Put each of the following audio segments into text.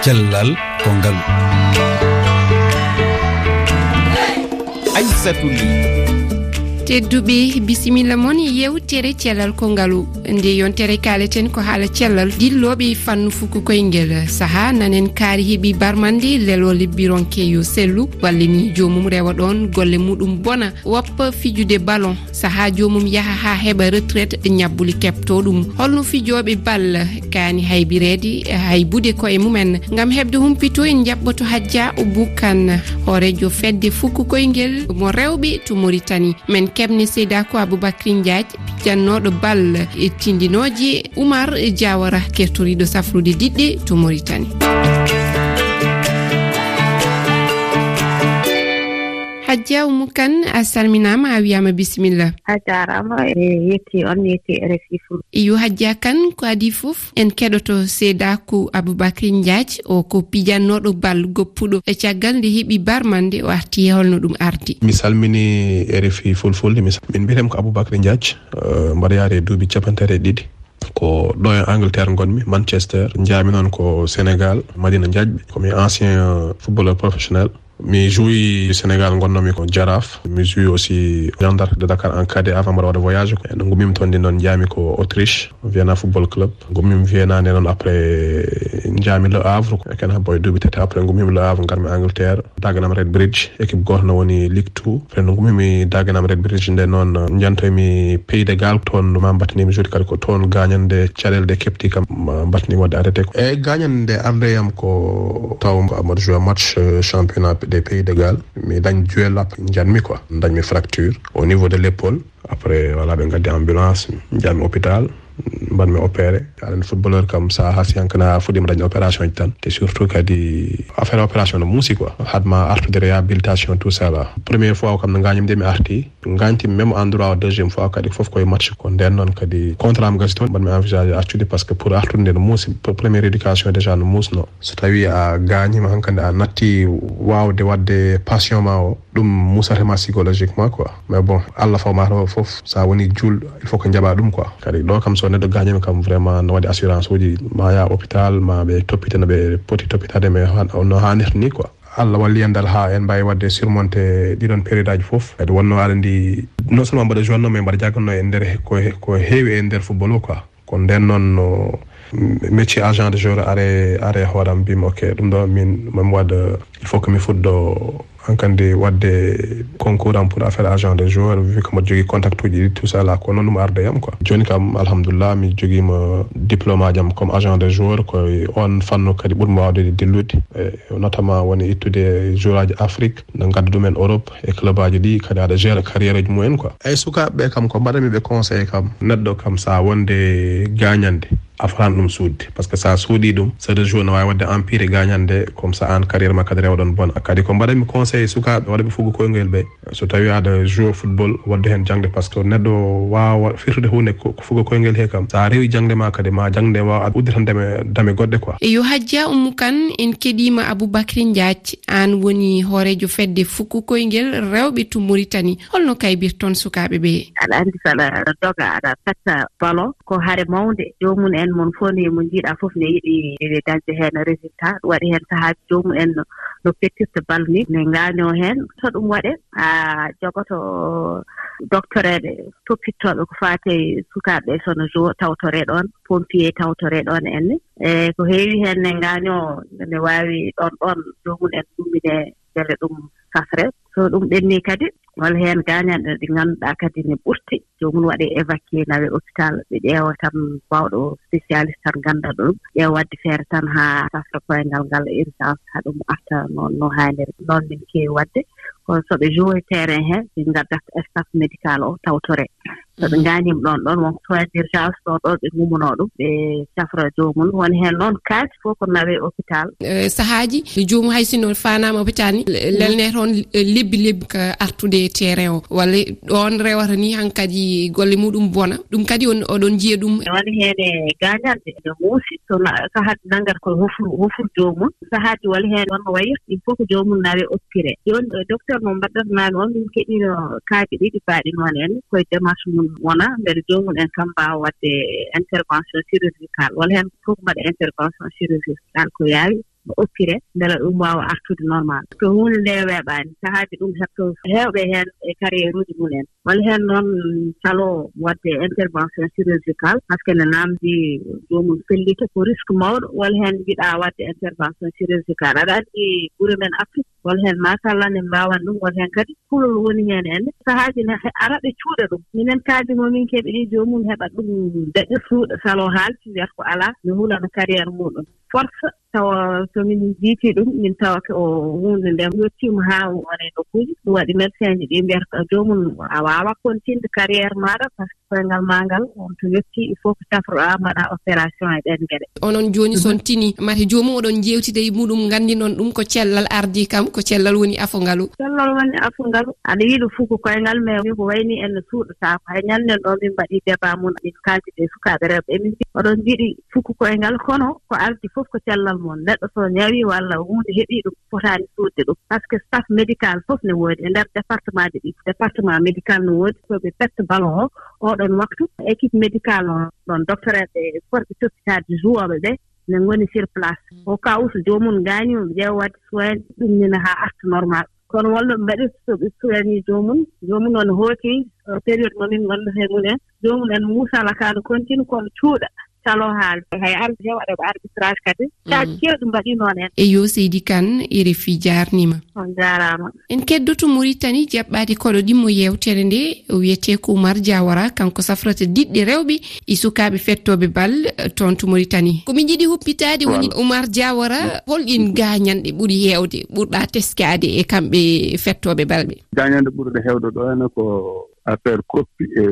cellal ko ngalu aissatou ly. tedduɓe. Bisimilla moon yewtere cellal kongalu. Nde yontere kaleten ko haala cellal dilloɓe fannu fuku koyngel saaha nanen kaari heeɓi barmande lelole bironkeyo sellu. Wallani jomum rewa ɗon golle muɗum bona. Woppa fijude ballon. Saaha jomum yaaha ha heeɓa retraite ñabbuli kepto ɗum holno fijoɓe ball kani haybirede haybude koye mumen. Gam hebde humpito en jaɓɓoto hajja o bukkan. Hoorejo fedde fukku koyngel mo rewɓe to maritani men kebne seydako aboubacry diaji piccannoɗo ball e tindinoji oumar diawara kertoriɗo safrude diɗɗe to maritani hajja umu kane a salminama a wiyama bisimilla. A jarama e yetti on yetti e rfi fou yo hajja kane ko adi fof en keɗoto seedaku aboubacry ndiaji o ko pijannoɗo bal goppuɗo e caggal nde heeɓi barmande o arti holno ɗum ardi mi salmini e rfi fulfulde min mbiyetem ko aboubacry ndiaji euh, mbaɗa yaare e duuɓi capantati e ɗiɗi. Ko ɗo e angleterre gonmi manchester jaami noon ko sénégal madina diaƴɓe komi ancien footballeur professionnel. mi jouwi sénégal gonnomi ko jaraf mi jouwi aussi gendarme de dakar en cadet avant mbaɗa waɗa voyage. E no gummimi toon ndi noon jaami ko autriche vienna football club. Gummimi vienna nde noon après jaami le havre. Eken habbo e duuɓi tati après gummimi le havre garmi angleterre. Daganam red bridge équipe goto no woni ligue two. Après no gummimi daganam red bridge nde noon jantoymi pays de gal toon ma mbattanimi jodi kadi ko toon gañande caɗele ɗe kepti kam mbattanimi wadde arrêté ko. Eyyi gañande andeyam ko taw mbaɗa joué match euh, championnat des pays de gal mi dañ duel lap janmi quoi. Dañmi fracture au niveau de l'épaule. Après voilà ɓe gaddi ambulance janmi hôpital. mbanmi opéré. Aɗani footballeur kam sa haasi hankana fuɗɗima dañde opération ji tan. Te surtout kadi affaire opération no muusi quoi. Hadma artude réhabilitation tout ça là. Premiére fois o kam no gañimde mi arti gañtimi même endroit o deuxiéme fois kadi foof koye match ko nden noon kadi contrat am gasi toon mbanmi envisage accude par ce que pour artude nde no muusi premiére éducation déjà no muusno. So tawi a gañima hankandi a natti wawde wadde passion ma o ɗum musatema psychologiquement quoi. Mais bon allah fawmata o foof sa woni juulɗo il faut ko jaɓa ɗum quoi. Kadi ɗo kam so neɗɗo kañum kam vraiment no waɗi assurance uji ma yaha hôpital ma ɓe toppitana ɓe poti toppitade ɓe no hannirta ni quoi. Allah walli endal ha en mbawi wadde surmonté ɗiɗon période aji foof. Kadi wonno aɗa ndi non seulement mbaɗa jonno mais mbaɗa jagganno e nder ko heewi e nder football o quoi. Ko nden noon no métier agent de jour are are hooram mbimi ok. Ɗum ɗo min mami waɗa il faut que mi fuɗɗo hankandi wadde concours am pour affaire agent de joueur vu que mboɗo jogui contact uji ɗi tout ça là ko noon ɗum arde yam quoi. Joni kam alhamdoulillah mi joguima diplôme ajam comme agent de joueur koye on fannu kadi ɓuurmi wawde dillude. E notamment woni ittude jour aji afrique no gadda ɗumen europe e club aji ɗi kadi aɗa gére carriére ji mumen quoi. Eyyi sukaɓeɓe kam ko mbaɗamiɓe conseillé kam? Neɗɗo kam sa wonde gagnande. a fotani ɗum suudde par ce que so a suuɗi ɗum sedex jour ne wawi wadde empire gagnande comme ça an carriére ma kadi rewɗon bon kadi ko mbaɗanmi conseillé sukaɓe waɗaɓe fugo koygoyel ɓe so tawi aɗa joueur football wadde hen jangde. Par ce que neɗɗo wawa firtude hunde ko fugo koyngel he kam. Sa rewi jangde ma kadi ma jangde wawa udditan dame dame goɗɗe quoi. E yo hajja ummu kane en keɗima aboubacry diathi an woni hoorejo fedde fukku koyngel rewɓe to maritani holno kaybirton sukaɓe ɓe? Aɗa andi saɗa doga aɗa fetta ballon ko haare mawde jomum en en mon fof ne mo jiiɗa fof ne yiɗi e dañde heen résultat ɗum waɗi heen sahaaji jomumen en no pettirta bal ni. Ne ngaanio heen to ɗum waɗe a jogoto doctoreeɓe toppittooɓe ko faate sukaaɓe sono jo tawtoree ɗoon pompier tawtoree ɗoon enne e ko heewi heen ne ngaanio ne waawi ɗon ɗoon jomun en ɗummine gele ɗum safre. So ɗum ɓennii kadi walla heen gaañanɗe ɗi ngannduɗaa kadi ne ɓurti. jomum waɗe évacué nawe hôpital ɓe ƴeewa tan baawɗo spécialiste tan gannda ɗum ƴeewa wadde feere tan haa safra koyngal ngal urgence haa ɗum arta noon no haaniri noon min keewi waɗde kono so ɓe jowi terrain hee ɓe ngaddata staff médical o tawtoree so ɓe ngaanima ɗon ɗon wonko toit urgence ɗo ɗo ɓe ngumunoo ɗum ɓe safra joomum. Woni heen noon kaasi fof ko nawe hôpital. E, sahaaji joomum hay sinno faanaama hôpital ni lelne toon lebbi lebbi ko artude terrain o. Walla ɗon rewata ni han kadi golle muɗum bona. Ɗum kadi oɗon jiya ɗum. Woni heene gaañalɓe ene muusi. Sono sahaaji nanngata koye hofur hofur joomum. Sahaaji walla heen wonno wayirta il faut ko joomum nawe oppire. Joni docteur mo mbaɗɗatmaami on min keɗino kaaji ɗiɗi mbaaɗi noon en koye démarche mum wona mbeɗa joomumen kam mbaawa wadde intervention chirurgical. Walla heen fof mbaɗa intervention chirurgical ko yaawi no oppire mbela ɗum waawa artude normal. To huunde nde weeɓaani sahaaji ɗum hetto heewɓe heen e carriére uji mumen. Walla heen noon caloo waɗde intervention chirurgical par ce que ne naamdi joomum fellita ko risque mawɗo. Walla heen mbiɗaa waɗde intervention chirurgical. Aɗa anndi gure men afrique won heen machallah en mbaawan ɗum won heen kadi. Kulol woni heen enne sahaaji ne ara ɓe cuuɗa ɗum. Minen kaadimo min keɓe ɗi joomum heɓa ɗum daƴa suuɗa haalti wiyata ko alaa mi hulano carriére muɗum. force tawa somin jiiti ɗum min tawa ko hunde nden yettima haa wone nokkuji ɗum waɗi médecin ji ɗi mbiyata joomum a waawa continde carriére maɗa par ce que koyngal ma ngal to yetti il faut que safroɗaa mbaɗa opération e ɗen geɗe. Onon jooni son tini mate joomum oɗon jewtide e muɗum nganndinoon ɗum ko cellal ardi kam ko cellal woni afongalu cellal woni afongalu aɗa yiiɗo fuu ko koyngal mais min ko wayni enne suuɗotako hay ñannden ɗo min mbaɗi débat mum min kaaldi ɗe sukaaɓe rewɓe emin oɗon jiɗi fuu ko koyngal kono ko ardi fof fof ko cellal mon. Neɗɗo so ñawi walla hunde heɓi ɗum fotaani suudde ɗum. Par ce que staff médical fof ne woodi e ndeer département ji ɗi département médical ne woodi so ɓe petta ballon o oɗon waktu. Équipe médical o ɗon doctoreɓe forɓe toppitaade jouoɓe ɓee ne ngoni sur place. Mm. O kawuso joomum gaani ɓe ƴeewa wadde soyani ɗumnina haa arta normal. Kono wonno ɓe mbaɗi so ɓe soyani joomum joomum noon hooti période momin ngonnda he mumen joomum en muusala kaano continue kono cuuɗa. salon haalde hay arde he waɗa arbitrage kadi. Saaji mm. kewɗi mbaɗi noon en. E yo seydi kane e refi jarnima on jarama en keddoto maritani jaɓɓade koɗo ɗimmo yewtere nde wiyete ko oumar diawara kanko safrata diɗɗe rewɓe e sukaɓe fettoɓe bal eh, toon to maritani komin jiiɗi huppitade woni oumar diawara holɗin gañanɗe ɓuuri hewde ɓurɗa teskade e kamɓe fettoɓe balɓe. Gañanɗe ɓurɗe hewde ɗo ene ko affaire koppi e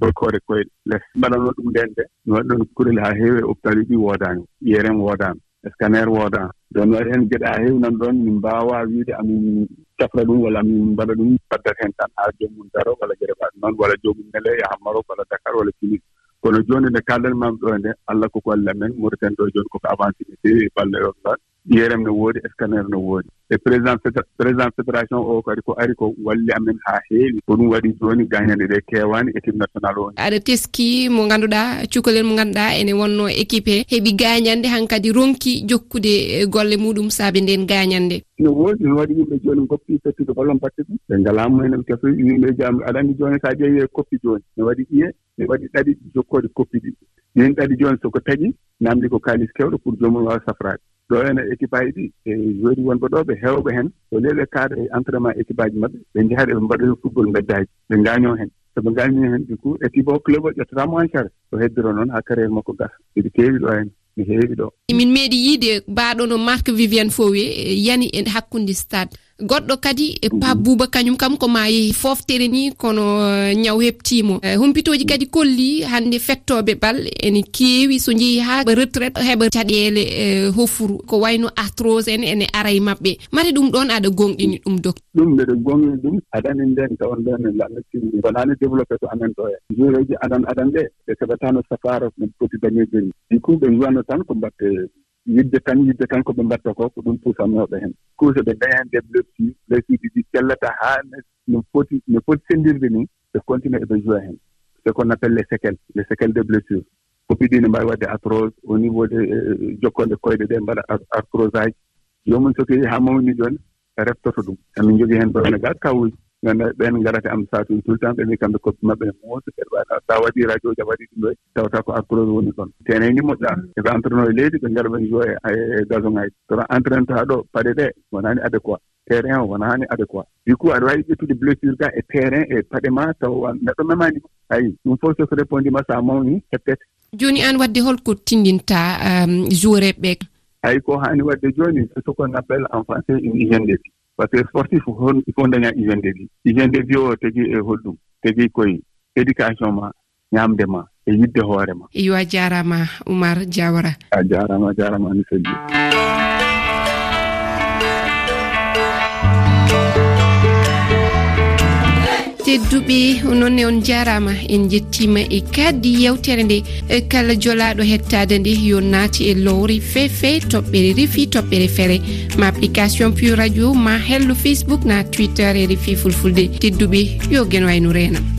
boykode koye less mbaɗano ɗum nden de mi waɗi ɗon kurel haa heewi e hôpital uji ɗi woodaani yeeren woodaani scanner woodaani. Donc mi waɗi heen geɗe haa heewi nan ɗoon min mbaawa wiide amin cafra ɗum walla amin mbaɗa ɗum baddat heen tan haa joomum daro walla geɗe mbaɗi noon walla joomum nele yaha marok walla dakar walla tunis. Kono jooni nde kaaldanmami ɗo e nde allah koko allah men mauritani ɗo jooni koko avancé ne feewi e balle ɗon ɗon. Yerem no woodi scanner no woodi. e président président fédération o kadi ko ari ko walli amen haa heewi ko ɗum waɗi jooni gañande ɗe keewani équipe national o aɗa teski mo ngannduɗaa cukalel mo ngannduɗaa ene wonno équipe he. Heɓi gañande han kadi ronki jokkude e golle muɗum saabi nden gañande. No woodi no waɗi yimɓe jooni goppi fettude gollon batte ɗum. Ɓe ngalaa mumen ɓe keso yimɓe jaami aɗa anndi jooni so a ƴeewi e koppi jooni ne waɗi ƴiye ne waɗi ɗaɗi jokkode koppi ɗiɗi ɗin ɗaɗi jooni soko taƴi naamdi ko kaalis kewɗo pour joomum e waawa safraade ɗo ene équipe aji ɗi e joni wonɓe ɗo ɓe hewɓe heen o le ɓe kaaɗa e entraînement équipe aji maɓɓe ɓe njahaɗe ɓe mbaɗoyo football mbeddaji ɓe gaño heen so ɓe ngaañoo heen du coup équipe o club o ƴettataamo han care o heddiro noon haa carriére makko gasa eɗi keewi ɗo heen mi heewi ɗo. Min meeɗi yiide mbaaɗo no marque viviane fowi e yani e hakkunde stade. goɗɗo kadi e pape bouba kañum kam koma yehi foftere ni kono eh, ñaw heptimo eh, humpitoji kadi kolli hande fettoɓe bal ene keewi so jeehi ha retraite heɓa caɗele eh, hofuru. Ko wayno artrose en ene ara e mabɓe mate ɗum ɗon aɗa gonɗini ɗum dok ɗum mbeɗe gonɗini ɗum aɗani nden tawan nden en laɓnatini wonani développé to amen ɗo e joureji adan adan ɗe ɓe keɓatano safara no poti dañirde ni du coup ɓe juwanno tan ko mbatte yidde tan yidde tan ko ɓe mbatta ko ko ɗum puusannoɓe heen. Kuuse ɓe daña heen développé leysuuji ɗi cellata haa no foti no foti senndirde ni ɓe continue eɓe joua heen. Ce qu'on appelle les séquelles les séquelles de blessure. Koppi ɗi ne mbaawi waɗde arthrose au niveau de euh, jokkonde koyɗe ɗe mbaɗa arthrose aji jomum soki haa mawni jooni reftoto ɗum. Emin jogii heen ɗo sénégal kawuji ganda ɓen garata am satuji tout le temps ɓe mbi kamɓe koppi maɓɓe ne moosu waɗa. Sa waɗi radio ji a waɗi ɗum ɗo tawata ko accrose woni ɗon tene ni moƴƴa. Eɓe eko e leydi ɓe gara ɓen joye e, e gazon ngaji. Kono entraîne ta ɗo paɗe ɗe wonani adéquat. Terrain o wonani adéquat. Du coup aɗa wawi ƴettude blessure ga e terrain e paɗe ma taw neɗɗo memani ayi ɗum fof soko répondima sa mawni heppete joni an wadde holko tindinta um, joureɓe ɓe ayi ko hani wadde joni soko on appelle en français une hygiène de vie par ce que sportif hon il faut daña hygiéne de vie hygiéne de vie o tegi e hoɗɗum tegi koye éducation ma ñaamde ma e yidde hoore ma. Yo a jarama oumar diawara. A jarama a jaarama ani selli tedduɓe. Noonne on jarama en jettima e kaddi yewtere nde. E kala jolaɗo hettade nde yo naati e lowri fefe toɓɓere refi toɓɓere feere ma application pu radio ma hello facebook na twitter e refi fulfulde. Tedduɓe yo gueno wayno renam